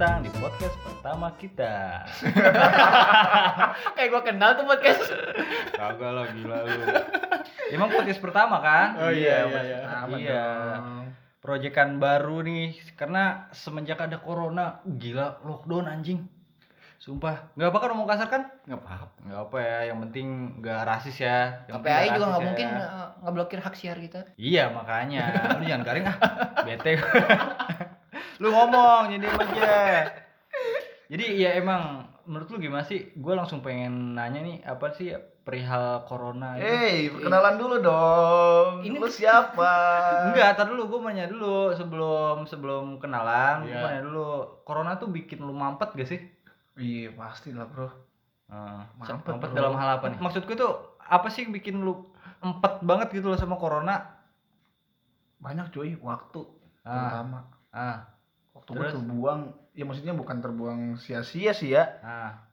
datang di podcast pertama kita. Kayak gua kenal tuh podcast. Kagak lah gila lu. Emang podcast pertama kan? Oh iya, iya, iya. Pertama Iya. dong. Proyekan baru nih karena semenjak ada corona, gila lockdown anjing. Sumpah, nggak apa kan ngomong kasar kan? Enggak apa-apa. Nggak apa ya, yang penting nggak rasis ya. Yang KPI nggak juga nggak ya. mungkin eh, ngeblokir hak siar kita. Iya makanya, lu jangan garing ah, bete. lu ngomong jadi aja. Jadi ya emang menurut lu gimana sih? Gue langsung pengen nanya nih apa sih perihal corona ini? Hey, perkenalan dulu dong. Ini- lu siapa? Enggak, tar dulu gue nanya dulu sebelum sebelum kenalan, gue Iya. nanya dulu. Corona tuh bikin lu mampet gak sih? Iya, pasti lah, Bro. Nah, Mampet, mampet bro. dalam hal apa nih? Maksudku tuh apa sih yang bikin lu empet banget gitu loh sama corona? Banyak cuy, waktu Ah, terutama. ah, Waktu gue Terus? terbuang, ya maksudnya bukan terbuang sia-sia sih ya. ah.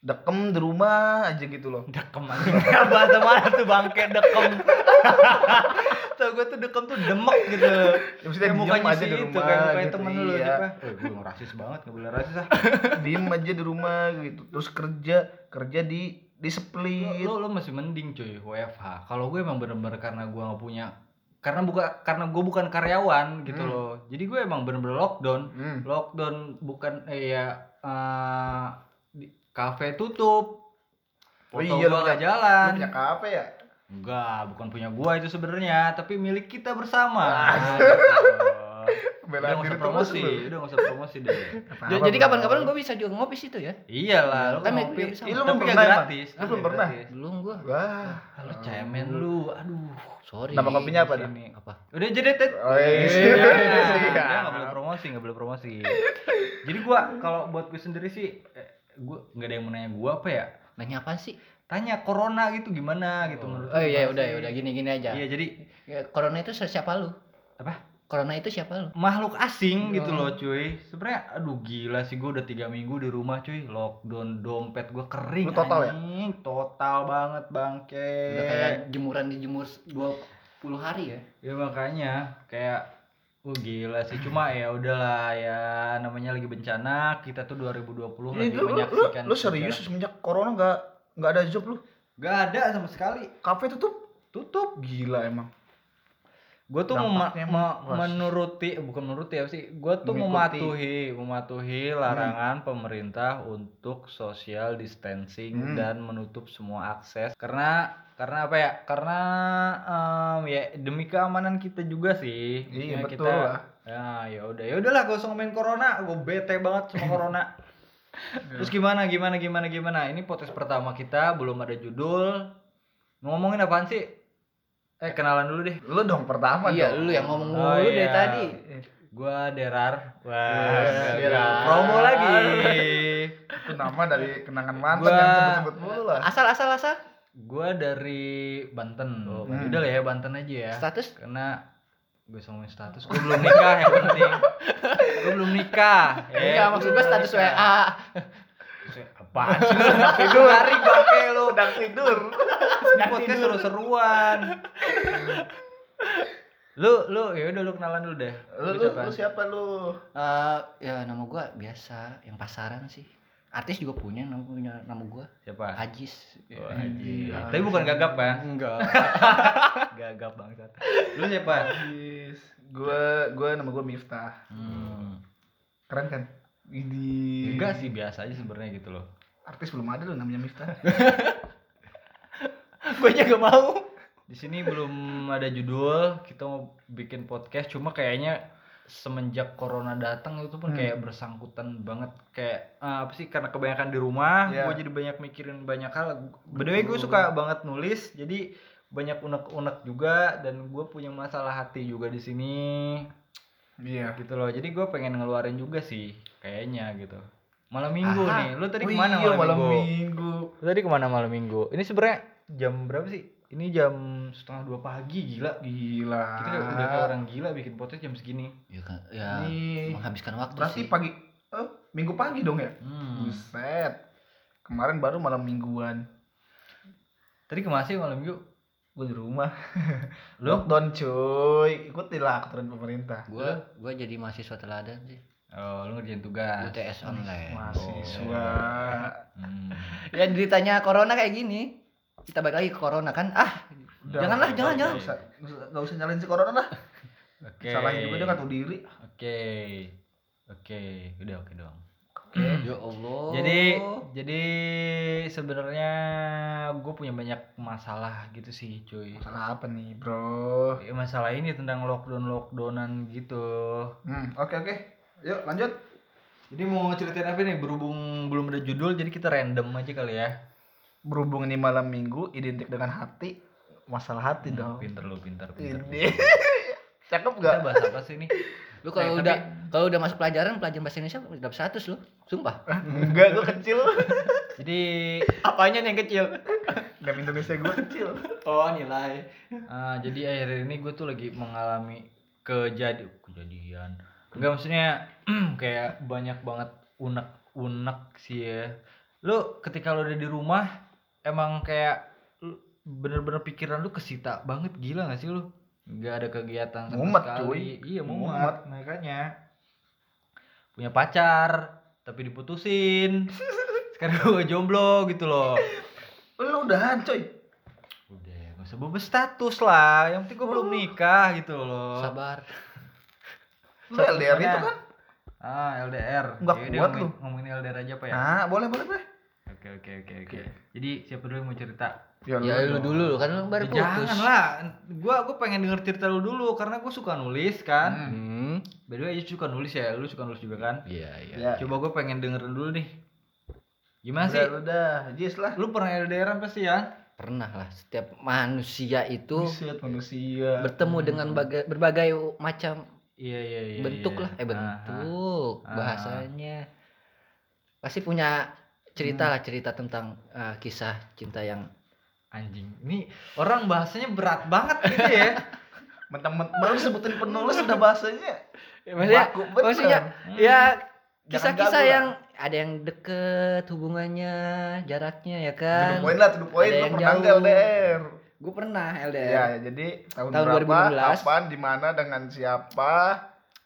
Dekem di rumah aja gitu loh. Dekem anjing. Bahasa mana tuh bangke dekem. Tau gue tuh dekem tuh demek gitu. Ya, maksudnya Kayak diem mukanya aja di itu, rumah kayak mukanya gitu, temen lu iya. siapa? Eh, gue rasis banget, gak boleh rasis ah. Diem aja di rumah gitu. Terus kerja, kerja di di split. lu, lu masih mending cuy WFH. Kalau gue emang bener-bener karena gue gak punya karena buka karena gue bukan karyawan gitu Hmm. loh. Jadi gue emang bener-bener lockdown. Hmm. Lockdown bukan eh ya eh, di- kafe tutup. Oh Foto iya, lu gua punya- gak jalan. Lu punya kafe ya? Enggak, bukan punya gua itu sebenarnya, tapi milik kita bersama. Ah. Nah, gitu. Bela Udah nggak diri promosi, lu. udah nggak usah promosi deh. Apa-apa, Ja- Jadi kapan-kapan gua bisa juga ngopi situ ya. Iyalah, lu Kan kan ngopi. bisa. Ih, lu tapi belum pernah gratis. Lu belum pernah? Belum gua. Wah. Lu cemen lu, aduh. Sorry. Nama kopinya apa dah? Sini. Apa? Udah jadi tet. Oh, iya. Iya, Siap. Dia nggak boleh promosi, nggak boleh promosi. Jadi gua kalau buat gue sendiri sih, eh, gua nggak ada yang mau nanya gua apa ya? Nanya apa sih? Tanya corona gitu gimana gitu menurut Oh lu iya udah ya udah gini-gini aja. Iya jadi Ya, Corona itu siapa lu? apa? Corona itu siapa lu? makhluk asing gitu Oh. loh cuy sebenarnya aduh gila sih gue udah tiga minggu di rumah cuy lockdown dompet gue kering Lu total ya? anjing. total banget bangke Udah kayak jemuran dijemur 20 hari ya. ya makanya kayak Oh gila sih, cuma ya udahlah ya namanya lagi bencana, kita tuh 2020 Ih, lagi lu, lu, lu, menyaksikan lu serius semenjak corona nggak nggak ada job lu? Gak ada sama sekali, Kafe tutup? tutup. Gila emang. Gue tuh mema- menuruti bukan menuruti apa sih gue tuh Mengikuti. mematuhi mematuhi larangan pemerintah untuk social distancing Hmm. dan menutup semua akses. Karena karena apa ya? Karena em, ya demi keamanan kita juga sih. Iya, betul kita lah. ya ya udah ya udahlah gak usah ngomongin corona. Gue bete banget sama corona. Terus gimana gimana gimana gimana? Ini podcast pertama kita belum ada judul. Ngomongin apaan sih eh kenalan dulu deh Lu dong pertama Iya, dong. lu yang ngomong Oh, mulu iya. dari tadi. Gua Derar. Wah, Iya. Derar. promo lagi. Itu nama dari kenangan mantan Gua- yang sebut-sebut mulu lah. Asal asal asal. Gua dari Banten. Oh, Banten. Udah lah ya Banten aja ya. Status? Karena gue ngomongin status. Gue belum nikah yang penting. Gue belum nikah. Eh, Enggak, maksud gua status WA. Apaan sih? Sedang tidur. Hari bangke lu. Sedang tidur. Podcast seru-seruan. lu lu ya udah lu kenalan dulu deh. Lu, lu, lu siapa lu? Eh, ya nama gua biasa, yang pasaran sih. Artis juga punya nama punya nama gua. Siapa? Ajis. Oh. Iya. Tapi bukan gagap kan? Enggak. Gagap bangsat. Lu siapa? Yes. Gua gua nama gua Miftah. Hmm. Keren kan? Ini Enggak sih biasa aja sebenarnya gitu loh. Artis belum ada lu namanya Miftah. gua juga mau. Di sini belum ada judul, kita mau bikin podcast cuma kayaknya semenjak corona datang itu pun Hmm. kayak bersangkutan banget kayak ah, apa sih karena kebanyakan di rumah, Iya. gue jadi banyak mikirin banyak hal. By the way gue suka banget nulis, jadi banyak unek-unek juga dan gue punya masalah hati juga di sini Iya. gitu loh. Jadi gue pengen ngeluarin juga sih kayaknya gitu. Malam minggu Aha. nih, lu tadi Oh ke mana iya, malam, minggu? minggu? Lu tadi ke mana malam minggu? Ini sebenarnya jam berapa sih? Ini jam setengah dua pagi, gila. Gila. Kita udah kayak orang gila bikin podcast jam segini. Ya, kan, ya Ini menghabiskan waktu berarti sih. pagi eh, minggu pagi dong ya? Hmm. Buset. Kemarin baru malam mingguan. Tadi ke mana sih malam minggu? Gue di rumah. Lockdown cuy. Ikutilah aturan pemerintah. Gua gua jadi mahasiswa teladan sih. Oh, lu ngerjain tugas. UTS online. Mahasiswa. Hmm. Ya ceritanya corona kayak gini. Kita balik lagi ke corona kan. Ah, Udah, janganlah, jangan, usah- jangan. nggak usah nggak usah- nyalain si corona dah. Oke. Salahnya juga dia nggak tahu diri. Oke. Oke, udah oke dong. Ya Allah. Jadi jadi sebenarnya gue punya banyak masalah gitu sih, cuy. Masalah apa nih, Bro? Ya, Masalah ini tentang lockdown lockdownan gitu. Hmm, oke oke. Yuk, lanjut. Jadi mau ceritain apa nih? Berhubung belum ada judul, jadi kita random aja kali ya. Berhubung ini malam Minggu identik dengan hati, masalah hati dong. Pinter lu, pinter, pinter. Ini. Cakep Kita gak? bahas apa sih nih? lu kalau Eh, udah tapi- kalau udah masuk pelajaran pelajaran bahasa Indonesia dapat 100 lu. Sumpah. Enggak, gue kecil. Jadi Apanya nih yang kecil? Gak Indonesia gue kecil. Oh, nilai. ah, jadi akhir ini gue tuh lagi mengalami kejadi kejadian. Enggak maksudnya kayak banyak banget unek-unek sih ya. Lu ketika lu udah di rumah emang kayak bener-bener pikiran lu kesita banget gila gak sih lu? Nggak ada kegiatan sama Mumet, sekali. cuy. Iya Mumet. mumet, makanya punya pacar tapi diputusin. Sekarang gue jomblo gitu loh. Lu udahan, coy. Udah, gak usah berubah status lah. Yang penting gue belum nikah gitu loh. Sabar. Lu LDR itu kan? Ah, LDR. Nggak Yaudah, kuat ngomongin, lu. ngomongin LDR aja apa ya? Nah, boleh boleh boleh. Oke, oke, oke, oke. Jadi siapa dulu yang mau cerita? Ya lu dong. dulu kan lu baru putus. Jangan lah. Gua gua pengen denger cerita lu dulu karena gua suka nulis kan. Hmm. By the way, suka nulis ya. Lu suka nulis juga kan? Iya, iya. Ya. Coba gua pengen dengerin dulu nih. Gimana sih? Udah, udah, Jis lah. Lu pernah LDRan pasti ya? Pernah lah setiap manusia itu Buset manusia. bertemu dengan baga- berbagai macam Iya, iya, iya. bentuk iya. lah eh Ah, bentuk Ah. bahasanya pasti punya cerita lah cerita tentang eh, kisah cinta yang ah. anjing. Ini orang bahasanya berat banget gitu ya. Mentang-mentang baru sebutin penulis udah bahasanya. maksudnya, Baku bener. maksudnya Hmm. ya kisah-kisah yang ada yang deket hubungannya jaraknya ya kan lah, to the point. Ada Lu yang pernah. LDR? Gue pernah LDR ya, jadi tahun, Tahun berapa, 2016. kapan, di mana, dengan siapa,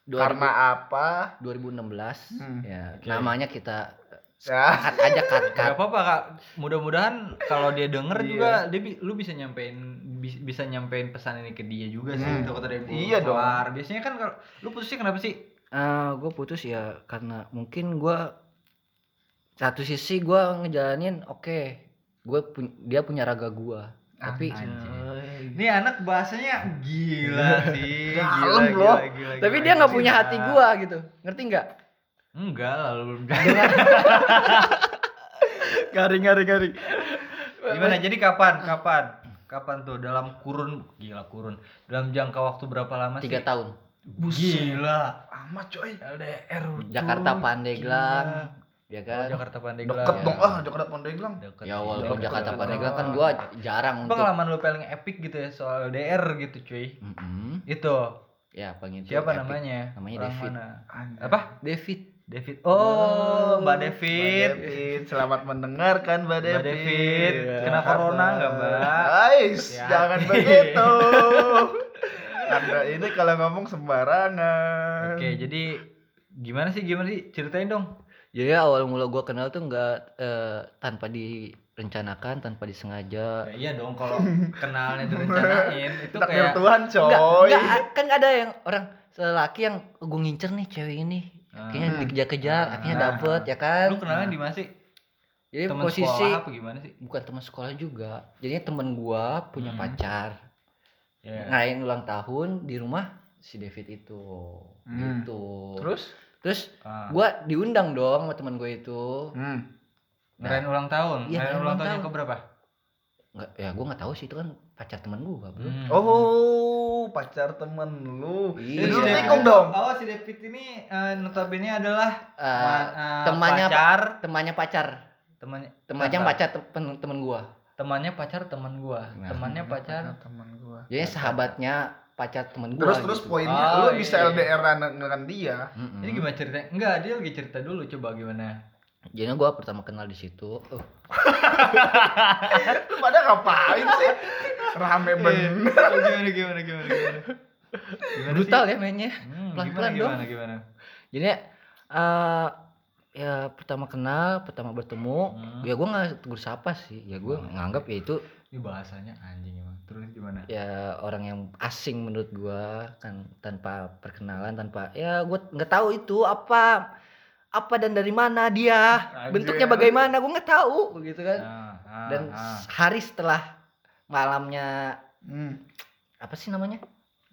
2000 karena apa? 2016 Hmm. ya Oke. namanya kita Ya, cut aja cut cut Gak apa-apa kak. Mudah-mudahan kalau dia denger Iya. juga dia bi- lu bisa nyampein bis- bisa nyampein pesan ini ke dia juga sih. Hmm. Takut ada yang Iya dong. keluar. Biasanya kan kalau lu putusnya kenapa sih? gue putus ya karena mungkin gue satu sisi gue ngejalanin oke gue dia punya raga gue tapi. Ini anak bahasanya gila sih. Gila, loh. gila, gila, tapi gila, dia nggak gila. punya hati gue gitu ngerti nggak Enggak lah lu belum garing garing garing Gimana? Jadi kapan? Kapan? Kapan tuh dalam kurun gila kurun. Dalam jangka waktu berapa lama sih? tiga tahun Gila. amat coy. LDR. Jakarta Pandeglang ya Oh, kan Jakarta Pandeglang. Deket ya. dong, ah Jakarta Pandeglang. Deket ya walaupun deket. Jakarta deket. Pandeglang kan gue jarang untuk Pengalaman lu paling epic gitu ya soal LDR gitu cuy. Mm-mm. Itu. ya pengen Siapa epic. namanya? Namanya Orang David. Mana? Apa? David David. Oh, Mbak Mbak David. David, selamat mendengarkan Mbak Mbak David. David, kena corona nggak, Mbak? Ais, Hati-hati. jangan begitu. Anda ini kalau ngomong sembarangan. Oke, jadi gimana sih gimana sih ceritain dong. Jadi awal mula gue kenal tuh nggak eh, tanpa direncanakan tanpa disengaja Ya, iya dong kalau kenalnya direncanain itu Takdir kayak Tuhan coy. Enggak, enggak, kan ada yang orang lelaki yang gue ngincer nih cewek ini. Akhirnya Hmm. dikejar-kejar, akhirnya Ah. dapet ya kan. lu kenalnya di mana sih? Jadi Teman posisi sekolah apa gimana sih? bukan teman sekolah juga. Jadinya temen gua punya Hmm. pacar. Ya. Ngerayain ulang tahun di rumah si David itu. Hmm. Gitu. Terus? Terus Ah. gua diundang dong sama teman gue itu. Hmm. ngerayain ulang tahun. Iya, ngerayain ngerayain ulang ulang tahun yang tahun. keberapa? Enggak, ya gua nggak tahu sih itu kan pacar teman gua, Bro. Hmm. Oh, pacar temen lu. Iya. Lu tikung dong. Oh, si David ini eh, notabene adalah ma- eh, temannya pacar, temannya pacar, temannya temannya pacar temen temen gua. temannya pacar teman gua. Nah. Temannya pacar teman gua. Jadi sahabatnya pacar temen gua. Terus terus gitu. poinnya Oh, lu bisa iya. LDR dengan dia. Mm-mm. Ini gimana ceritanya? Enggak, dia lagi cerita dulu coba gimana. Jadi gua pertama kenal di situ. Oh, Lu pada ngapain sih? Rame bener. gimana gimana gimana gimana. Gimana brutal sih? ya mainnya. Hmm, Pelan-pelan gimana, dong. gimana gimana? Jadi eh ya pertama kenal, pertama bertemu, Hmm. ya gue nggak tegur sapa sih. Ya gue nganggap ya itu Ini bahasanya anjing emang. Terus gimana? ya orang yang asing menurut gua kan tanpa perkenalan tanpa ya gue nggak tahu itu apa apa dan dari mana dia bentuknya bagaimana gue nggak tahu gitu kan Ah, ah, dan ah. hari setelah malamnya Hmm. apa sih namanya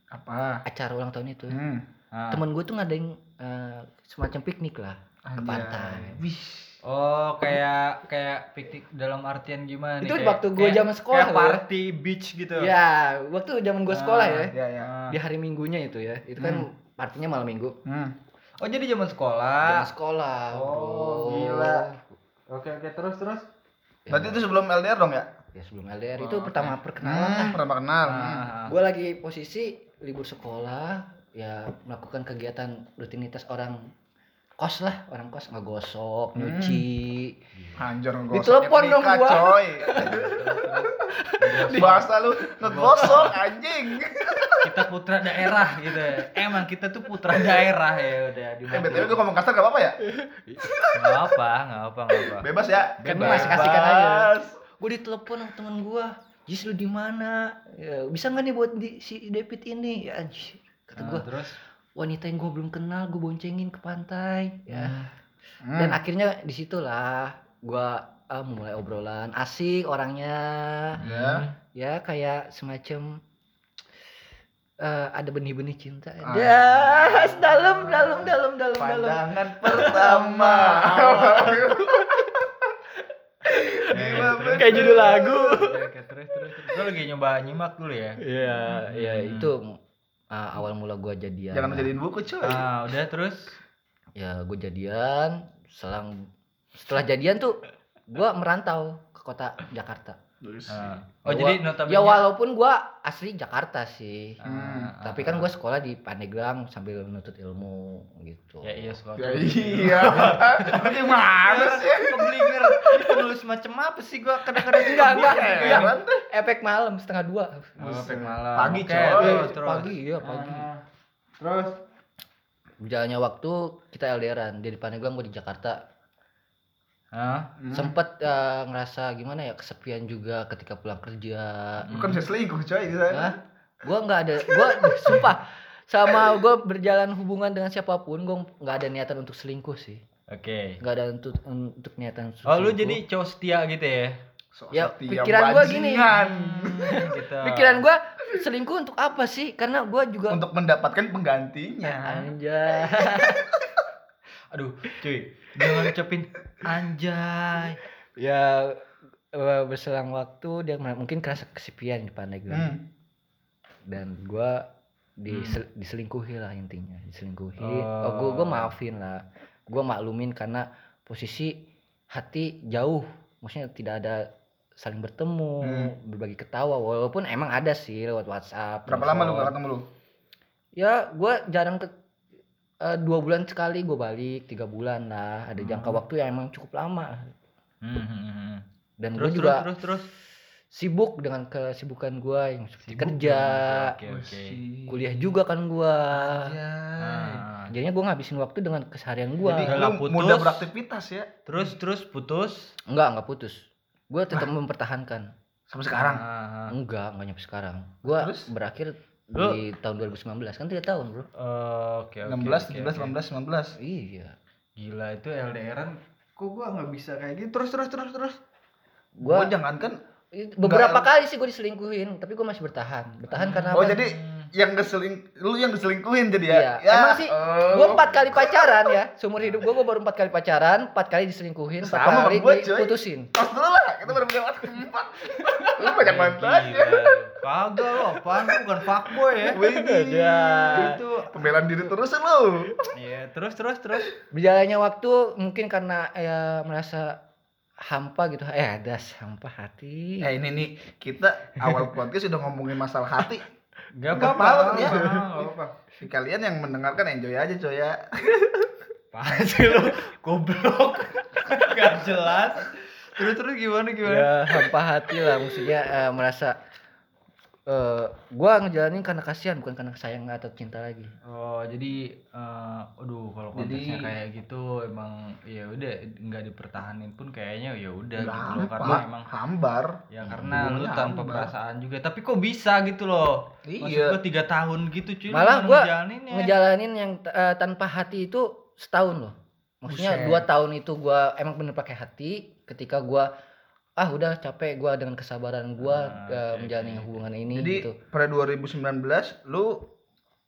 Apa? acara ulang tahun itu Hmm. Ah. temen gue tuh ngadain eh, semacam piknik lah ke Anjay. pantai Wih. Oh, kayak kayak piknik dalam artian gimana nih? Itu Kayak- waktu gua kayak- zaman sekolah, Kayak loh. party beach gitu. ya waktu zaman gue sekolah ya Ya ya. Ah. di hari minggunya itu ya itu kan partinya malam minggu Hmm. Oh, jadi zaman sekolah. Zaman sekolah Oh, bro. gila. Oke, oke, terus terus. Ya, Berarti itu sebelum LDR dong ya? ya sebelum LDR Oh, itu oke. pertama perkenalan Hmm, pertama kenal. Hmm. Ah, gue lagi posisi libur sekolah ya melakukan kegiatan rutinitas orang kos lah orang kos ngegosok nyuci Anjir Di ngegosok. telepon dong gua. coy. Bahasa lu ngegosok anjing. kita putra daerah gitu ya. Emang kita tuh putra daerah ya udah di Eh, BTW gue ngomong kasar gak apa-apa ya? Enggak apa, enggak apa, enggak apa. Bebas ya? Kan Bebas. masih kasihkan aja gue ditelepon sama temen gue Jis lu di mana ya, bisa nggak nih buat di, si David ini ya anjir kata Nah, gue terus wanita yang gue belum kenal gue boncengin ke pantai ya Hmm. dan akhirnya di situlah gue ah, mulai obrolan asik orangnya Ya. ya kayak semacam eh, ada benih-benih cinta Ah. ya dalam dalam dalam dalam dalam Pandangan pertama. Kayak judul lagu. Terus terus. terus. Lu lagi nyoba nyimak dulu ya? Iya, ya Hmm. itu uh, awal mula gua jadian. Jangan jadiin buku coy. Ah, udah terus. Ya, gue jadian, selang setelah jadian tuh gua merantau ke kota Jakarta. Ah. Oh, Gua- jadi notabene Ya walaupun gua asli Jakarta sih. Ah, ah, Tapi kan gua sekolah di Pandeglang sambil menuntut ilmu gitu. Ya iya sekolah. Ya iya. Gimana sih? Keblinger. Ini penulis macam apa sih gua kadang-kadang Enggak, enggak, deh. Efek malam setengah dua. Oh, efek malam. Pagi, coy. Pagi, ya pagi. Ah, terus Berjalannya waktu kita LDRan. Dia di Pandeglang, gua di Jakarta. Hah? Hmm. sempet eh, ngerasa gimana ya kesepian juga ketika pulang kerja Bukan saya selingkuh coy di sana. Hah? gua nggak ada gua sumpah sama gua berjalan hubungan dengan siapa pun gua nggak ada niatan untuk selingkuh sih Oke. nggak ada untuk untuk niatan untuk Oh, lu selingkuh. jadi cowok setia gitu ya? Sok Ya, pikiran gua gini. Hmm, gitu. pikiran gua selingkuh untuk apa sih karena gua juga Untuk mendapatkan penggantinya. anjay Aduh, cuy. Jangan ucapin anjay. ya eh, berselang waktu dia mungkin kerasa kesepian di Pandeglang Hmm. dan gua disel- diselingkuhi lah intinya diselingkuhi Oh. oh, gua gua maafin lah gua maklumin karena posisi hati jauh maksudnya tidak ada saling bertemu Hmm. berbagi ketawa walaupun emang ada sih lewat WhatsApp Berapa lama lu gak ketemu lu? ya gua jarang ke eh, dua bulan sekali gua balik tiga bulan lah ada jangka Hmm. waktu yang emang cukup lama Hmm, hmm, hmm, hmm. dan Terus, gue juga terus, terus, terus. sibuk dengan kesibukan gua yang seperti Sibuk kerja Oke, oke. kuliah juga kan gua Ah. jadinya gua ngabisin waktu dengan keseharian gua Jadi lu putus. mudah beraktivitas ya Terus, terus putus. enggak enggak putus gua tetap mempertahankan sampai sekarang. Ah, ah. enggak enggak nyampe sekarang gua Terus? berakhir Lu- di tahun 2019 kan tiga tahun bro Oh, Oke, oke. 16, oke, 17, oke. 18, 19. iya Gila itu LDRan kok gua nggak bisa kayak gitu terus terus terus terus Gua gua jangan kan beberapa kali sih gua diselingkuhin tapi gua masih bertahan bertahan karena Oh apa? jadi yang ngeseling lu yang diselingkuhin jadi ya? Iya, emang sih, oh. gua empat kali pacaran ya seumur hidup gua gua baru empat kali pacaran empat kali diselingkuhin empat Sama kali sama gua, diputusin Tos dulu lah, kita baru punya waktu empat. Lu banyak mantan ya. Kagak lo, apaan lu bukan fuckboy ya. Ya. Itu Pembelaan diri terus lu. Iya, terus terus terus. berjalannya waktu mungkin karena ya merasa hampa gitu eh ada hampa hati Eh ini nih, kita awal podcast sudah ngomongin masalah hati. Gak apa-apa. ya. nggak apa-apa. Si kalian yang mendengarkan enjoy aja coy ya. Apaan sih lu? Goblok. Gak jelas. Terus terus gimana gimana? ya hampa hati lah maksudnya eh, merasa eh gua ngejalanin karena kasihan bukan karena sayang atau cinta lagi. Oh, jadi eh aduh kalau konteksnya Jadi- kayak gitu emang ya udah nggak dipertahanin pun kayaknya ya udah gitu loh karena emang hambar. ya karena lu Hubungannya tanpa hambar. perasaan juga tapi kok bisa gitu loh maksud Iya. gua tiga tahun gitu cuy Malah gua ngejalaninnya? Ngejalanin yang eh, tanpa hati itu setahun loh. Maksudnya Buset. dua tahun itu gua emang bener pakai hati ketika gua ah udah capek gua dengan kesabaran gua Ah, oke, menjalani oke. hubungan ini Jadi gitu. pada 2019 lu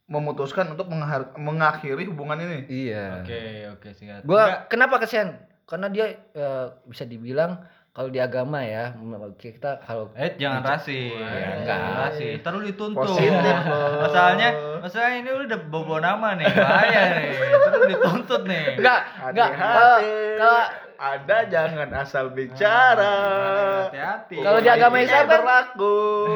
memutuskan untuk mengakhiri hubungan ini. Iya. oke oke singkat. Gua Enggak, kenapa kasihan? Karena dia eh, bisa dibilang kalau di agama ya kita kalau eh jangan rasis. Ya, enggak rasis. Lu dituntut. Positif masalahnya masalahnya ini udah bawa nama nih. Bahaya nih. Terus dituntut nih. Enggak enggak. Kalau Ada jangan asal bicara. hati-hati Kalau di agama Islam kan- berlaku.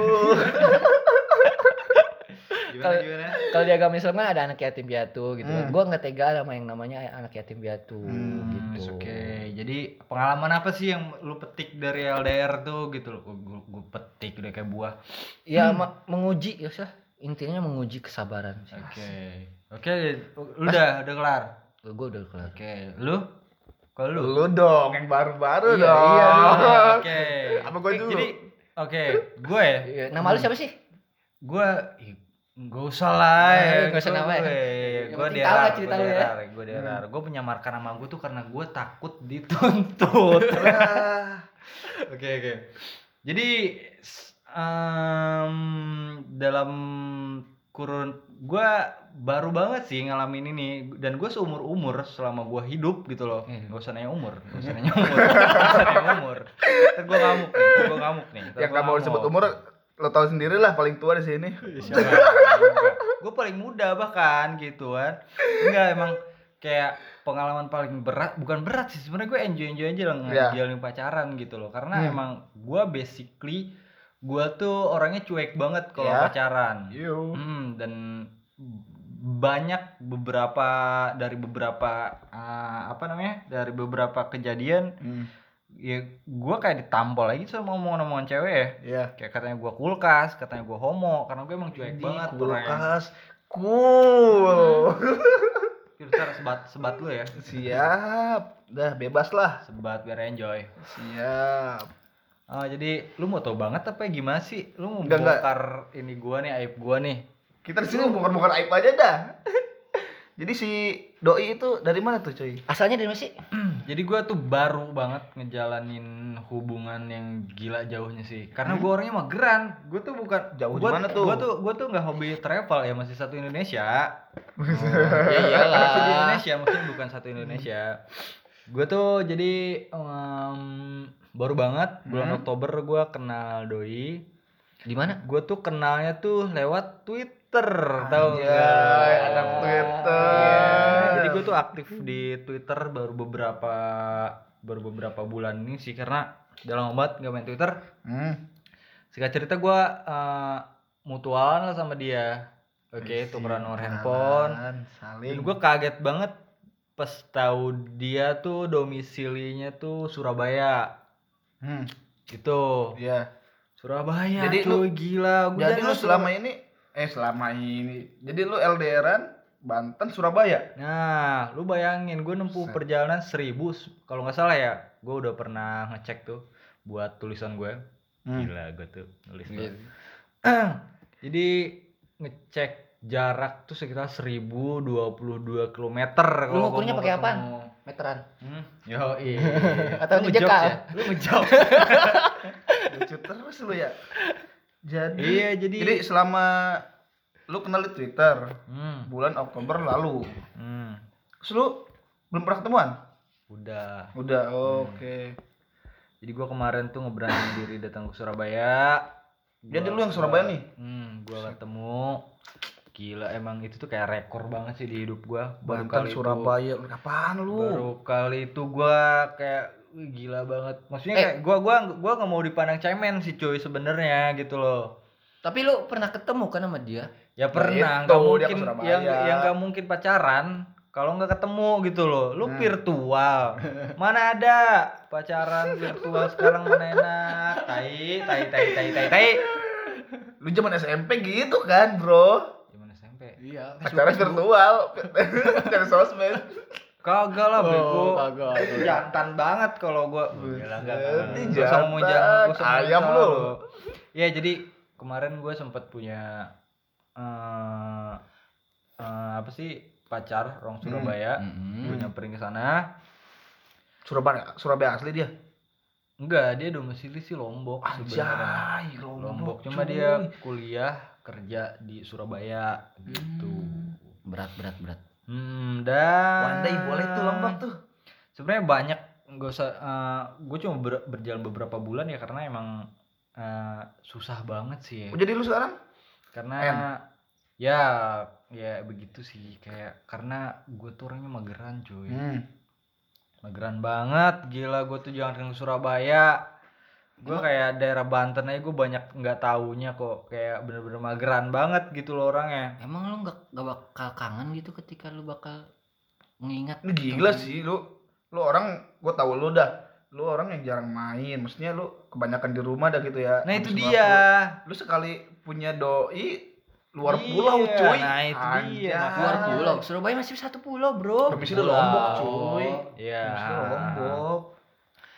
gimana kalau- gimana kalau di agama Islam kan ada anak yatim piatu gitu. Hmm. Gua nggak tega sama yang namanya anak yatim piatu Hmm, gitu. Oke, jadi pengalaman apa sih yang lu petik dari LDR tuh gitu loh? Gue, gue petik udah kayak buah. Ya ma- menguji ya sih. Intinya menguji kesabaran. sih. Oke, oke, lu udah udah kelar. Gue udah kelar. Oke, lu? Kalau lu? Lu dong yang baru-baru Iya, dong. iya, Oke. Apa gua dulu? Jadi, oke, gue ya. Iya, Nama lu siapa sih? Gue Gak usah lah Eh, ya, nggak usah nama ya. Gue tahu lah derar, cerita gue lu ya. derar, gue derar Gue menyamarkan nama gue tuh karena gue takut dituntut Ah, Oke oke. Jadi em, dalam kurun gua baru banget sih ngalamin ini dan gue seumur umur selama gua hidup gitu loh. Hmm. Gak usah nanya umur, gak usah nanya umur, gak usah nanya umur. Ntar gue ngamuk nih, ntar gue ngamuk nih. yang gak mau disebut umur lo tahu sendiri lah paling tua di sini. gue paling muda bahkan gitu kan. Enggak emang kayak pengalaman paling berat bukan berat sih sebenarnya gue enjoy enjoy aja lah Iya. ngejalanin pacaran gitu loh karena Hmm. emang gue basically gue tuh orangnya cuek banget kalau Iya. pacaran Yo. Hmm, dan banyak beberapa dari beberapa ah, apa namanya dari beberapa kejadian Hmm. ya gue kayak ditampol lagi sama omongan-omongan cewek ya Iya. kayak katanya gue kulkas katanya gue homo karena gue emang cuek Di banget orangnya kulkas. Cool. Ntar sebat sebat lu ya Siap. Udah bebas lah. sebat biar enjoy Siap. Oh, jadi lu mau tau banget apa gimana sih? Lu mau Enggak, enggak. bongkar ini gua nih, aib gua nih. Kita di sini bukan-bukan aib aja dah. Jadi si doi itu dari mana tuh, cuy? Asalnya dari mana sih? Jadi gua tuh baru banget ngejalanin hubungan yang gila jauhnya sih. Karena gua orangnya mageran. Gua tuh bukan Jauh gua, gimana tuh? Gua tuh gua tuh nggak hobi travel ya, masih satu Indonesia. ya iyalah. Masih di Indonesia, maksudnya bukan satu Indonesia. Gue tuh jadi em, baru banget bulan Hmm. Oktober gua kenal doi. Di mana? Gue tuh kenalnya tuh lewat Twitter, tahu Anjay, nggak? anak Twitter. Iya. Jadi gue tuh aktif di Twitter baru beberapa baru beberapa bulan ini sih karena dalam banget nggak main Twitter. Hmm. Singkat cerita gue mutualan lah sama dia. Oke, tukeran nomor handphone. Dan Saling. gue kaget banget pas tahu dia tuh domisilinya tuh Surabaya. Hmm. Gitu. Iya. Surabaya. Jadi cuy, lu- gila. Gua Jadi lu selama ini eh selama ini. Jadi lu LDRan Banten Surabaya. Nah, lu bayangin gue nempuh Set. perjalanan seribu kalau nggak salah ya, gue udah pernah ngecek tuh buat tulisan gue. Hmm. Gila gue tuh nulis. Iya. banget. Jadi ngecek jarak tuh sekitar 1022 km. Lu ngukurnya pakai apaan? Meteran. Hmm? Yo, iya. Atau Lu ngejek, ngejokes Kak? ya? Lu ngejokes. Lucu terus lu ya. Jadi Iya, jadi- jadi selama lu kenal di Twitter hmm. bulan Oktober lalu. hmm. Terus lu belum pernah ketemuan? Udah. Udah, oke. Jadi gue kemarin tuh ngeberaniin diri datang ke Surabaya. Jadi Gua- lu yang Surabaya nih? Hmm, gua ketemu. Gila emang itu tuh kayak rekor banget sih di hidup gua. Baru Banten kali itu- Surabaya. Lu Kapan lu? baru kali itu gua kayak wih, gila banget. Maksudnya Eh. kayak gua gua gua nggak mau dipandang cemen sih cuy sebenarnya gitu loh. Tapi lu pernah ketemu kan sama dia? Ya pernah, itu, nggak dia mungkin yang yang nggak mungkin pacaran kalau nggak ketemu gitu loh. Lu Hmm. virtual. Mana ada pacaran virtual sekarang mana enak. Tai tai tai tai tai tai. Lu zaman SMP gitu kan, Bro? Iya. Pacaran virtual, dari sosmed. Kagak lah bego. Oh, kagak. Jantan banget kalau gua. Gila enggak. Gua jantan. jangan, gua usah ngomong Ayam lu. Ya jadi kemarin gue sempat punya eh eh, apa sih pacar orang Surabaya. Mm-mm. Gue nyamperin ke sana. Surabaya, Surabaya asli dia. Enggak, dia domisili sih Lombok sebenarnya. Anjay, Lombok. Lombok cuma cuy. dia kuliah kerja di Surabaya gitu. Berat berat berat. Hmm, dan One day boleh tuh Lombok tuh. Sebenarnya banyak nggak usah gue cuma ber- berjalan beberapa bulan ya karena emang eh, susah banget sih ya. Jadi lu sekarang? Karena En. ya ya begitu sih kayak karena gue tuh orangnya mageran cuy. Hmm. Mageran banget, gila gue tuh jangan ke Surabaya. Gue kayak daerah Banten aja gue banyak nggak taunya kok kayak bener-bener mageran banget gitu loh orangnya. Emang lu nggak nggak bakal kangen gitu ketika lu bakal mengingat Ini gila sih lu. Lu orang gua tahu lu dah. Lu orang yang jarang main. Maksudnya lu kebanyakan di rumah dah gitu ya. Nah itu dia. Lu sekali punya doi luar Iya, pulau cuy. nah itu dia, Anjay. luar pulau. Surabaya masih satu pulau, Bro. Domisili Pulau. Lombok cuy. Iya. Domisili Lombok.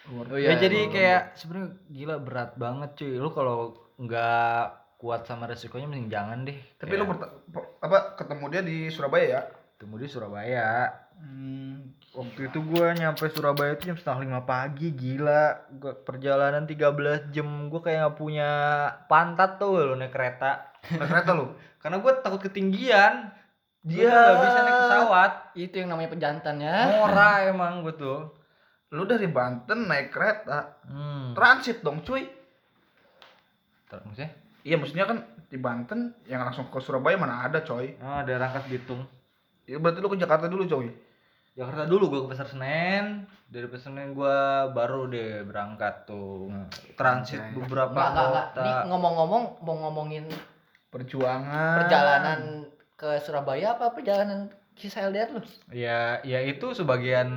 Oh, Ya iya, jadi iya. kayak sebenarnya gila berat banget cuy. Lu kalau nggak kuat sama resikonya mending jangan deh. Tapi lu perta- per- apa ketemu dia di Surabaya ya? ketemu di Surabaya. Hmm. Waktu itu gua nyampe Surabaya itu jam setengah lima pagi gila. Gua perjalanan 13 jam. Gua kayak nggak punya pantat tuh lo naik kereta. Naik kereta lu. Karena gua takut ketinggian. Dia nggak bisa naik pesawat. Itu yang namanya pejantan ya. Mora emang gua tuh. Lu dari Banten naik kereta, Hmm. transit dong cuy. Ter- Maksudnya? Iya maksudnya kan di Banten yang langsung ke Surabaya mana ada coy. Oh, ada Rangkas Bitung. Ya berarti lu ke Jakarta dulu coy. Jakarta dulu gue ke Pasar Senen. Dari Pasar Senen gue baru deh berangkat tuh transit Anjay. beberapa enggak. kota. Ini ngomong-ngomong mau ngomongin Perjuangan. perjalanan ke Surabaya apa perjalanan kisah LDR lu? Ya, ya itu sebagian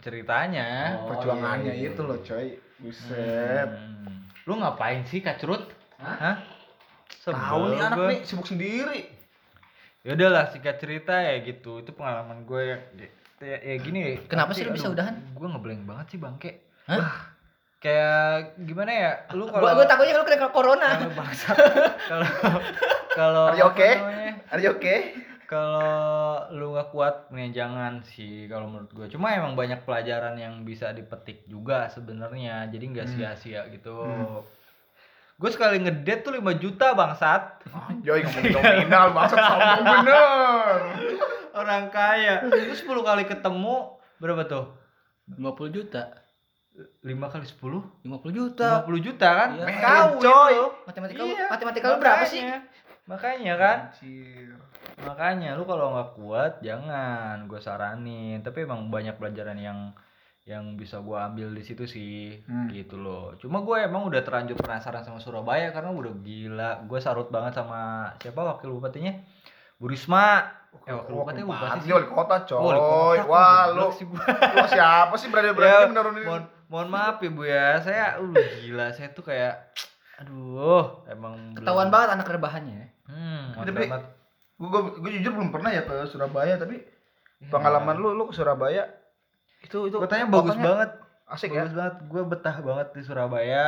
ceritanya. Oh, Perjuangannya iya, iya, itu loh coy. Buset. Hmm. Lu ngapain sih Kacrut? Hah? Hah? Tahu nih anak gua. nih sibuk sendiri. Ya udahlah singkat cerita ya gitu. Itu pengalaman gue ya, ya, ya gini. Kenapa sih lu bisa udahan? Gue ngeblank banget sih bangke. Hah? Kayak gimana ya? Lu kalau Gua gua takutnya kalau kena corona. Kalau kalau kalau Are you apa okay? namanya? Are you okay? Kalau lu nggak kuat nih jangan sih kalau menurut gue. Cuma emang banyak pelajaran yang bisa dipetik juga sebenarnya. Jadi nggak Hmm. sia-sia gitu. Hmm. Gue sekali ngedate tuh 5 juta bangsat. Anjay ngomong nominal maksud sombong bener. Orang kaya. Itu 10 kali ketemu berapa tuh? 50 juta. 5 kali 10? 50 juta. 50 juta kan? Iya. Kawin Coy. Matematika Iya, matematika lu berapa sih? makanya. Makanya kan? Anjir. Makanya lu kalau nggak kuat jangan gue saranin. Tapi emang banyak pelajaran yang yang bisa gue ambil di situ sih Hmm. gitu loh. Cuma gue emang udah terlanjur penasaran sama Surabaya karena udah gila. Gue sarut banget sama siapa wakil bupatinya? Bu Risma. Eh, wakil bupati, bupati sih. Wali kota coy. Oh, wali kota, Wah lu, sih lu siapa sih berani berani Ya, menurunin? mohon, mohon maaf ya Bu ya. Saya uh gila, saya tuh kayak aduh, emang Ketahuan belum- banget anak rebahannya ya. Hmm, Tapi-. Gue gue jujur belum pernah ya ke Surabaya tapi Ya, pengalaman lu lu ke Surabaya itu itu Kotanya bagus kotanya banget. Asik ya. bagus banget gue betah banget di Surabaya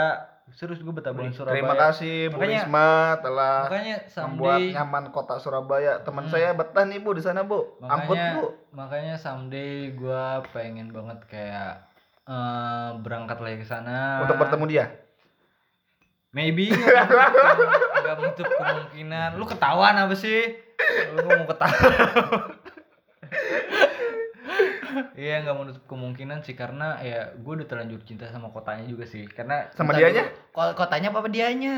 serius gue betah banget di Surabaya Terima kasih Bu Makanya- Risma telah makanya membuat someday nyaman kota Surabaya. Teman Hmm. saya betah nih Bu di sana Bu. Ampun makanya Bu. makanya someday gue pengen banget kayak eh, berangkat lagi ke sana Untuk bertemu dia. maybe nggak menutup- kemungkinan lu ketahuan apa sih lu mau ketawa Iya nggak menutup kemungkinan sih karena ya gue udah terlanjur cinta sama kotanya juga sih karena Sama dianya? dulu. Kotanya apa apa dianya?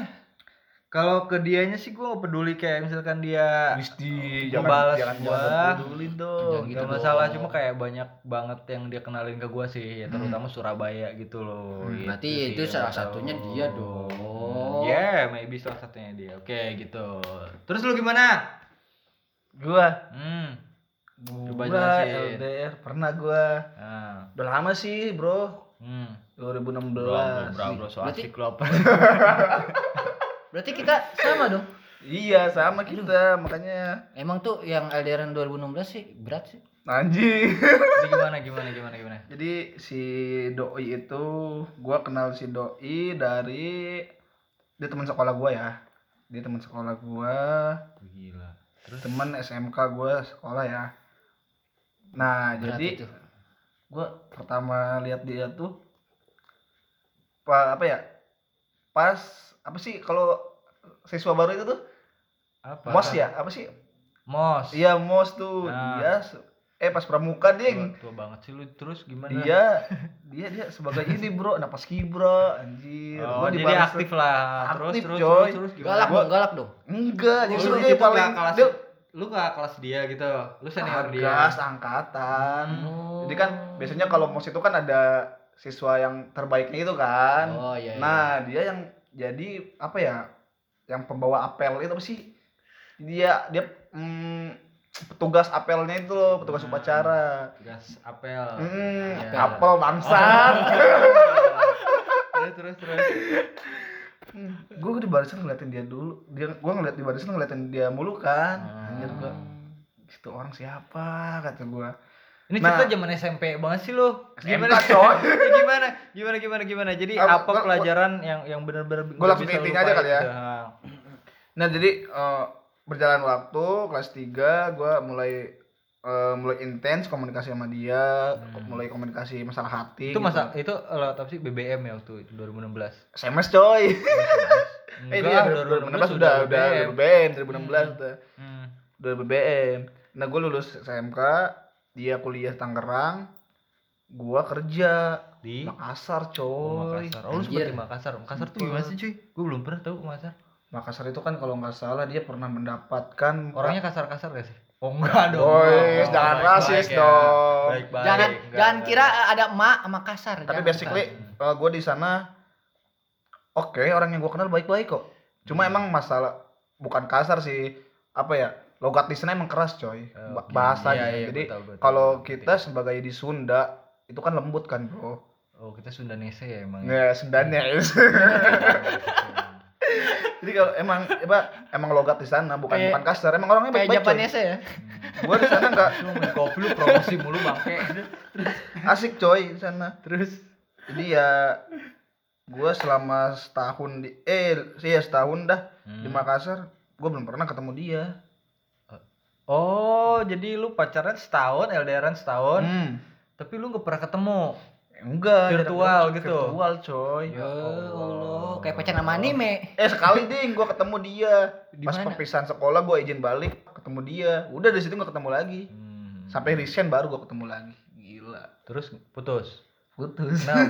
Kalau ke dianya sih gue gak peduli kayak misalkan dia Wisti, Gua jangan jangan gua. jangan peduli dong. Jangan gitu Gak dong. masalah cuma kayak banyak banget yang dia kenalin ke gue sih ya terutama Surabaya gitu loh. Hmm, Gitu berarti sih, itu salah yang tahu. satunya dia dong. Ya, maybe salah satunya dia. Oke, gitu. Terus lu gimana? Gua Hmm. Coba gua jelasin. LDR pernah gua. Nah. Udah lama sih, Bro. Hmm. 2016. Bro, bro, bro, bro, so Berarti- asik lu apa? Berarti kita sama dong. Iya, sama kita, makanya Emang tuh yang LDRan 2016 sih berat sih. anjing. Jadi gimana gimana gimana gimana? Jadi si doi itu gua kenal si doi dari dia teman sekolah gua ya. Dia teman sekolah gua, Gila. Terus teman SMK gua sekolah ya. Nah, Berat jadi itu. gua pertama lihat dia tuh pa, apa ya? Pas apa sih kalau siswa baru itu tuh apa? mos ya? Apa sih? Mos. Iya, mos tuh. Nah. Dia eh pas pramuka, Tua, Ding. tua banget sih lu terus gimana? Dia dia dia sebagai ini, Bro, napas kibra anjir. Oh, Gua di jadi barisan- aktif lah. Terus Aktif, terus coy. terus terus gimana? Galak Gua- dong, galak dong. Enggak, Oh, justru lu dia paling kelas dia lu gak kelas dia gitu. Lu senior dia. gas angkatan. Oh. Jadi kan biasanya kalau mos itu kan ada siswa yang terbaiknya itu kan. Oh iya. iya. Nah, dia yang jadi apa ya? Yang pembawa apel itu apa sih? Dia dia mm, petugas apelnya itu loh, petugas Hmm. upacara. Gas apel. Hmm, Iya. apel bangsat. terus terus terus. gue di barisan ngeliatin dia dulu. Dia gue ngeliat di barisan ngeliatin dia mulu kan. Hmm. Anjir gua itu orang siapa kata gua. Ini Nah. cerita zaman SMP banget sih. SMK, Gimana coy. Gimana? Gimana gimana gimana? Jadi Apa- apa gua- pelajaran yang yang benar-benar Gua nggak langsung intinya aja kali ya. gitu? Nah. Jadi eh, berjalan waktu kelas 3 gua mulai eh, mulai intens komunikasi sama dia, Hmm. mulai komunikasi masalah hati. Itu gitu. masa itu lewat apa sih BBM ya waktu itu 2016. SMS coy. eh Enggak, dia 2016 udah udah BBM. BBM 2016 udah Hmm. udah BBM. Nah, gue lulus SMK, dia kuliah Tangerang, gua kerja Di Makassar, Oh, coy. Makassar. Oh, lu sempat di Makassar. Makassar tuh gimana sih, cuy? Gue belum pernah tahu Makassar. Makassar itu kan kalau nggak salah dia pernah mendapatkan Orangnya kasar-kasar gak sih? Oh enggak dong. Boys, Oh, jangan baik-baik rasis ya. dong. Baik-baik. jangan Enggak, jangan enggak. kira ada emak sama kasar. Tapi jangan, basically bukan. gue di sana oke orang yang gue kenal baik-baik kok. Cuma Hmm. emang masalah bukan kasar sih apa ya logat di sana emang keras coy Ba- oke. bahasanya. Iya, iya, Jadi betul, betul. kalau kita sebagai di Sunda itu kan lembut kan bro. Oh, kita Sundanese ya emang. Ya Sundanya ya. Kalau emang apa emang logat di sana bukan Kayak- bukan kasar emang orangnya kayak baik-baik coy. Japanese ya. Gue di sana nggak Cuma main kopi lu promosi mulu bangke. asik coy di sana. Terus Jadi ya gue selama setahun di eh sih ya setahun dah di Hmm. Makassar gue belum pernah ketemu dia. Oh, jadi lu pacaran setahun, LDRan setahun, Hmm. tapi lu gak pernah ketemu. Enggak, Virtual jarak gitu? Virtual coy. Ya Allah, kayak pacaran sama anime. Eh sekali ding gue ketemu dia. Di Pas perpisahan sekolah gue izin balik ketemu dia. Udah dari situ gak ketemu lagi. Hmm. Sampai resign baru gue ketemu lagi. Gila. terus putus. Putus. Nah.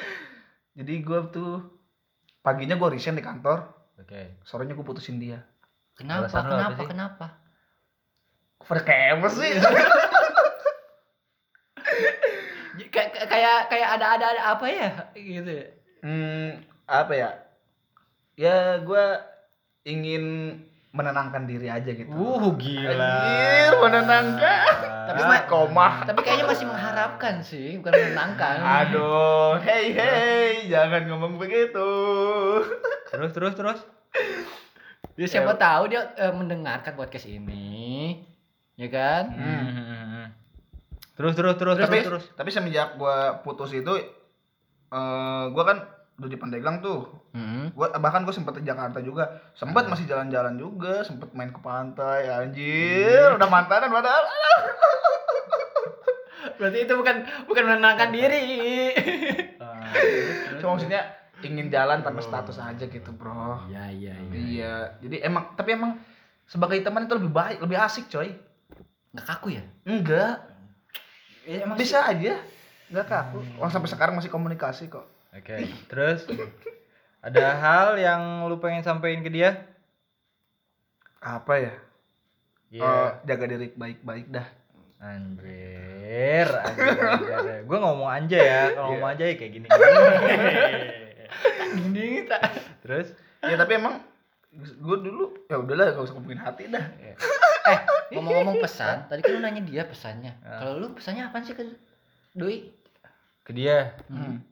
Jadi gue tuh paginya gue resign di kantor. Oke. Sorenya gue putusin dia. Kenapa? Alasan lu apa Kenapa? sih? Kenapa? Perkemes sih. Kayak kayak kayak ada ada ada apa ya gitu. ya? Hmm, apa ya? Ya gue ingin menenangkan diri aja gitu. Uh, gila. Anjir, menenangkan. Tapi Tapi koma. Tapi kayaknya masih mengharapkan sih, bukan menenangkan. Aduh, hey hey, jangan ngomong begitu. terus terus terus. Ya, siapa tahu dia eh, mendengarkan podcast ini. Ya kan? Hmm. Terus terus terus tapi terus terus. tapi semenjak gua putus itu eh gua kan udah di Pandeglang tuh. Hmm. Gua bahkan gua sempet di Jakarta juga. Sempet masih jalan-jalan juga, sempet main ke pantai. Anjir, udah mantanan padahal. Berarti itu bukan bukan menenangkan diri. Ah, Cuma maksudnya ingin jalan tanpa status aja gitu, Bro. Iya, iya, Iya, jadi emang tapi emang sebagai teman itu lebih baik, lebih asik, coy. Enggak kaku ya? Enggak, Ya, emang bisa aja. Enggak kaku. Orang sampai sekarang masih komunikasi kok. Oke. Terus ada hal yang lu pengen sampein ke dia? Apa ya? Iya. Eh, jaga diri baik-baik dah. Anjir, anjir, anjir. Gue ngomong anja ya, kalau ngomong anja ya kayak gini. Gini tak. Terus ya tapi emang gue dulu ya udahlah gak usah ngomongin hati dah. Eh, ngomong-ngomong pesan, tadi kan lu nanya dia pesannya. Ya. Kalau lu pesannya apa sih ke Doi? ke dia Hmm.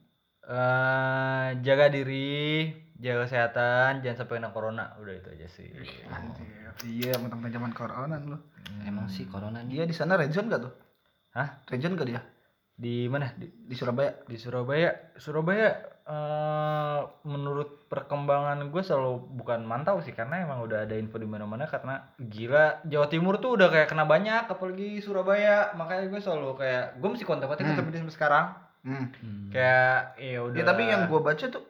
eh jaga diri, jaga kesehatan jangan sampai kena corona udah itu aja sih Anjir. Iya, mentang-mentang zaman corona lu. Emang sih corona. Dia di sana region gak tuh? Hah? Region gak dia? di mana di, Di Surabaya. di Surabaya Surabaya eh, menurut perkembangan gue selalu bukan mantau sih karena emang udah ada info di mana-mana karena gila Jawa Timur tuh udah kayak kena banyak apalagi Surabaya makanya gue selalu kayak gue mesti kontak-kontak Hmm. sampai sekarang Hmm. kayak ya udah Ya tapi yang gua baca tuh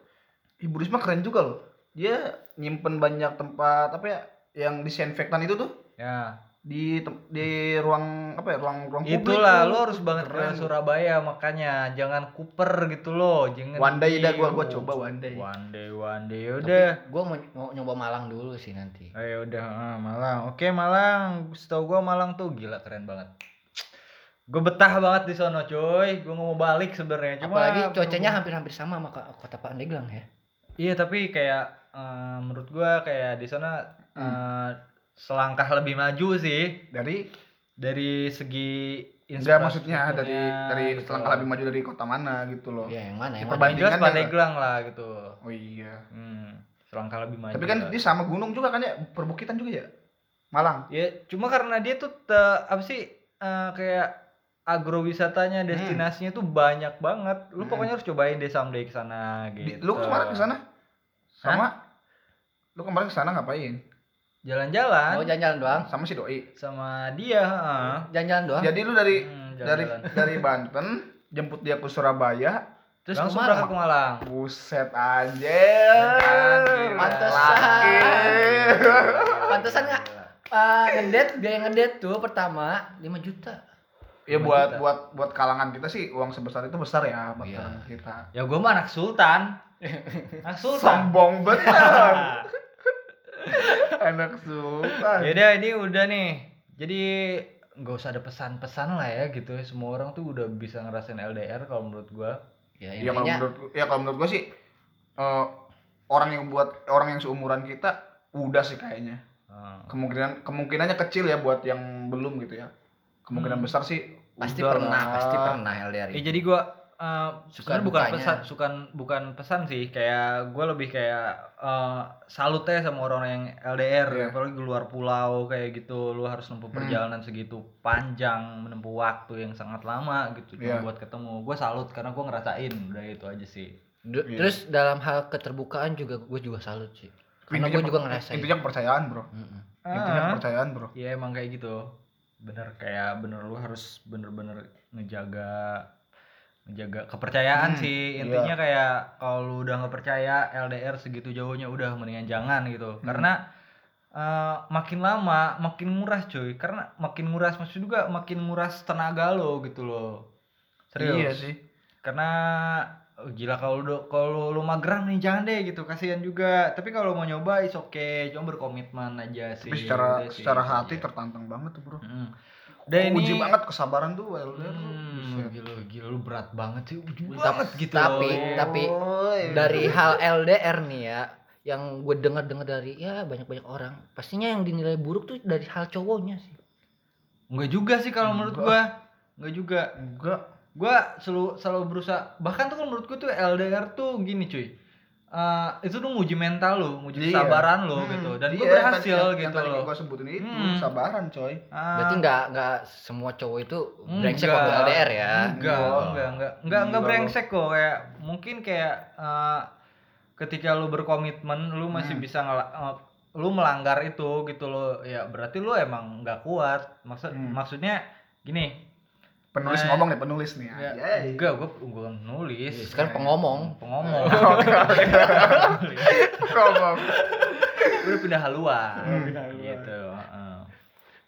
Ibu Risma keren juga loh. Dia nyimpen banyak tempat apa ya yang disinfektan itu tuh ya di di ruang apa ya ruang ruang publik itulah lo harus banget ke Surabaya makanya jangan kuper gitu loh jangan One day dah gua gua coba one day. one day one day udah gua mau, mau nyoba Malang dulu sih nanti. Ayo udah ah, Malang. Oke Malang. Setahu gua Malang tuh gila keren banget. Gue betah banget di sono coy. Gue mau balik sebenarnya. Cuma Apalagi cuacanya hampir-hampir sama sama ko- kota Pandeglang ya. Iya tapi kayak eh, menurut gua kayak di sana eh, selangkah lebih maju sih Dari dari segi enggak maksudnya dari dari gitu. selangkah lebih maju dari kota mana gitu loh. Ya yang mana Ya, yang perbandingan. Pandeglang lah gitu. Oh iya. Hmm, selangkah lebih maju. Tapi kan dia sama gunung juga kan ya, perbukitan juga ya. Malang. Ya, cuma karena dia tuh te- apa sih eh, kayak agrowisatanya, destinasinya tuh banyak banget. Lu Hmm. pokoknya harus cobain deh someday ke sana Di- gitu. Lu kemarin ke sana? Sama Lu kemarin ke sana ngapain? Jalan-jalan Oh jalan-jalan doang. Sama si doi. sama dia, heeh. Jalan-jalan doang. Jadi lu dari Hmm, dari dari Banten jemput dia ke Surabaya. Terus Langsung berangkat ke Malang. Buset anjir. Pantesan. Pantesan nggak uh, ngedet biaya ngedet tuh pertama 5 juta. Ya buat juta. buat buat kalangan kita sih uang sebesar itu besar ya buat kalangan kita. Ya gua mah anak sultan. anak sultan. Sombong bener. Anak sultan. ya udah ini udah nih. Jadi nggak usah ada pesan-pesan lah ya gitu. Semua orang tuh udah bisa ngerasain LDR kalau menurut gua. Ya Ya kalau menurut ya kalau menurut gua sih eh, orang yang buat orang yang seumuran kita udah sih kayaknya. Heeh. Kemungkinan kemungkinannya kecil ya buat yang belum gitu ya. Kemungkinan Hmm. besar sih pasti udah pernah, lah. pasti pernah LDR Ya jadi gua eh, Suka sebenarnya bukan pesan, bukan bukan pesan sih. Kayak gua lebih kayak eh, salut ya sama orang yang LDR, apalagi di luar pulau kayak gitu. Lu harus menempuh Hmm. perjalanan segitu panjang, menempuh waktu yang sangat lama gitu cuma Iya. buat ketemu. Gua salut karena gua ngerasain udah itu aja sih. Du- Iya. Terus dalam hal keterbukaan juga gue juga salut sih. Karena gue juga ngerasain. Intinya kepercayaan, Bro. Mm-mm. Intinya Ah. kepercayaan, Bro. Iya emang kayak gitu. Bener kayak bener lu harus bener-bener ngejaga ngejaga kepercayaan Hmm, sih. iya. Intinya kayak kalau lu udah nggak percaya LDR segitu jauhnya udah mendingan jangan gitu. Hmm. Karena eh, makin lama makin nguras cuy. Karena makin nguras maksud juga makin nguras tenaga lo gitu loh. Serius. Iya sih. Karena oh, gila kalau lu kalau lu mageran nih jangan deh gitu kasihan juga. Tapi kalau mau nyoba is oke, cuma berkomitmen aja sih. Tapi secara sih, secara itu hati aja. tertantang banget tuh, Bro. Udah ini Uji banget kesabaran tuh LDR. Hmm, gila, gila lu berat banget sih. Uji banget gitu. tapi loh. tapi dari hal LDR nih ya yang gue dengar-dengar dari ya banyak-banyak orang pastinya yang dinilai buruk tuh dari hal cowoknya sih enggak juga sih kalau menurut gua. Enggak juga. enggak Gua selalu selalu berusaha bahkan tuh kalau menurut gua tuh LDR tuh gini cuy. Eh, itu tuh nguji mental lu, nguji Iya. kesabaran lu Hmm, gitu. Dan iya, gua berhasil yang tadi- yang gitu tadi loh. gua sebutin itu Hmm. sabaran, coy. Ah, berarti nggak nggak semua cowok itu brengsek waktu LDR ya Enggak, Enggak. enggak, enggak, enggak, enggak brengsek kok kayak mungkin kayak eh, ketika lu berkomitmen lu masih Hmm. bisa ngela- eh, lu melanggar itu gitu loh. Ya berarti lu emang nggak kuat. Maksud Hmm. maksudnya gini. Penulis Eh, ngomong nih, penulis nih. Ya, enggak, gua gua nulis. Iya, sekarang pengomong Pengomong. Ngomong. Gua udah pindah haluan. Hmm. Gitu. heeh.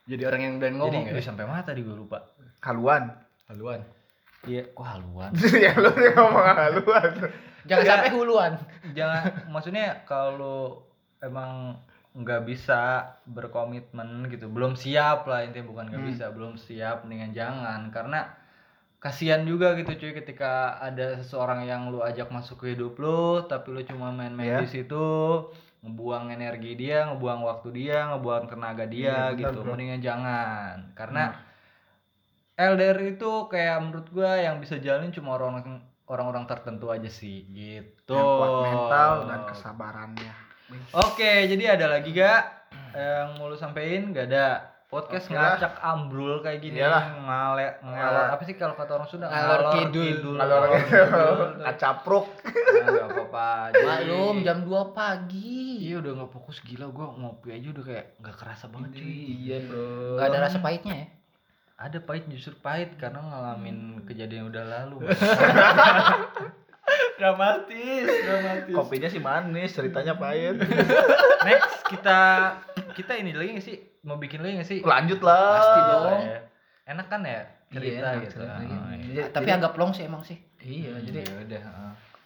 jadi orang yang udah ngomong Jadi ya sampai mana tadi gua lupa. Haluan. haluan Iya, kok haluan? ya lu nih ngomong haluan. jangan Enggak. sampai huluan jangan maksudnya kalau emang nggak bisa berkomitmen gitu belum siap lah intinya bukan nggak Hmm. bisa belum siap dengan jangan karena kasihan juga gitu cuy ketika ada seseorang yang lu ajak masuk ke hidup lu tapi lu cuma main-main Iya. di situ ngebuang energi dia ngebuang waktu dia ngebuang tenaga dia Iya, benar, gitu bro. mendingan jangan karena LDR itu kayak menurut gua yang bisa jalanin cuma orang orang-orang tertentu aja sih gitu. Yang kuat mental dan kesabarannya. Oke, jadi ada lagi gak yang mau lu sampein? Gak ada. Podcast Oke lah. ngacak ambrul kayak gini. Iyalah. Ngale, ngalor apa sih kalau kata orang Sunda? Ngalor kidul. Kalau orang itu kacapruk. Nah, gak apa-apa. Maklum jam 2 pagi. Iya udah nggak fokus gila gua ngopi aja udah kayak nggak kerasa banget cuy. Iya, Bro. Gak ada rasa pahitnya ya. Ada pahit justru pahit karena ngalamin kejadian yang udah lalu. dramatis, dramatis. Kopinya sih manis, ceritanya pahit. Next kita kita ini lagi nggak sih? Mau bikin lagi nggak sih? Lanjut lah. Pasti dong. Ya. Enak kan ya cerita Iya, gitu. cerita. Oh, iya. Jadi- Tapi agak plong sih emang sih. Iya, jadi Ya udah.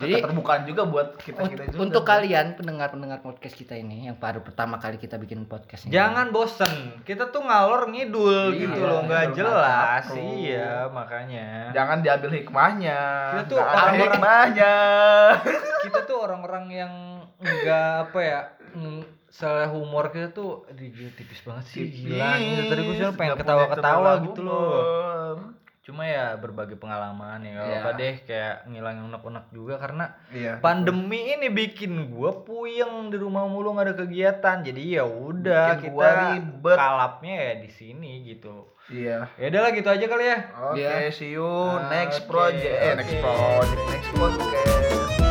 Jadi keterbukaan juga buat kita kita juga. untuk kalian pendengar-pendengar podcast kita ini yang baru pertama kali kita bikin podcast ini. Jangan bosen, kita tuh ngalor ngidul Iya, gitu loh, nggak ngalor jelas. ngidul. Iya, makanya. jangan diambil hikmahnya. Kita tuh orang-orang- hikmahnya. kita tuh orang-orang yang nggak apa ya salah humor kita tuh di tipis banget sih gila Gila, tadi gue pengen ketawa-ketawa gitu loh. Cuma ya berbagi pengalaman ya nggak Iya. apa deh kayak ngilangin unek-unek juga karena Iya. pandemi ini bikin gua puyeng di rumah mulu nggak ada kegiatan jadi ya udah kita ribet. kalapnya ya di sini gitu Iya. ya udahlah gitu aja kali ya Oke, Iya. see you next project. Eh, next project, next podcast.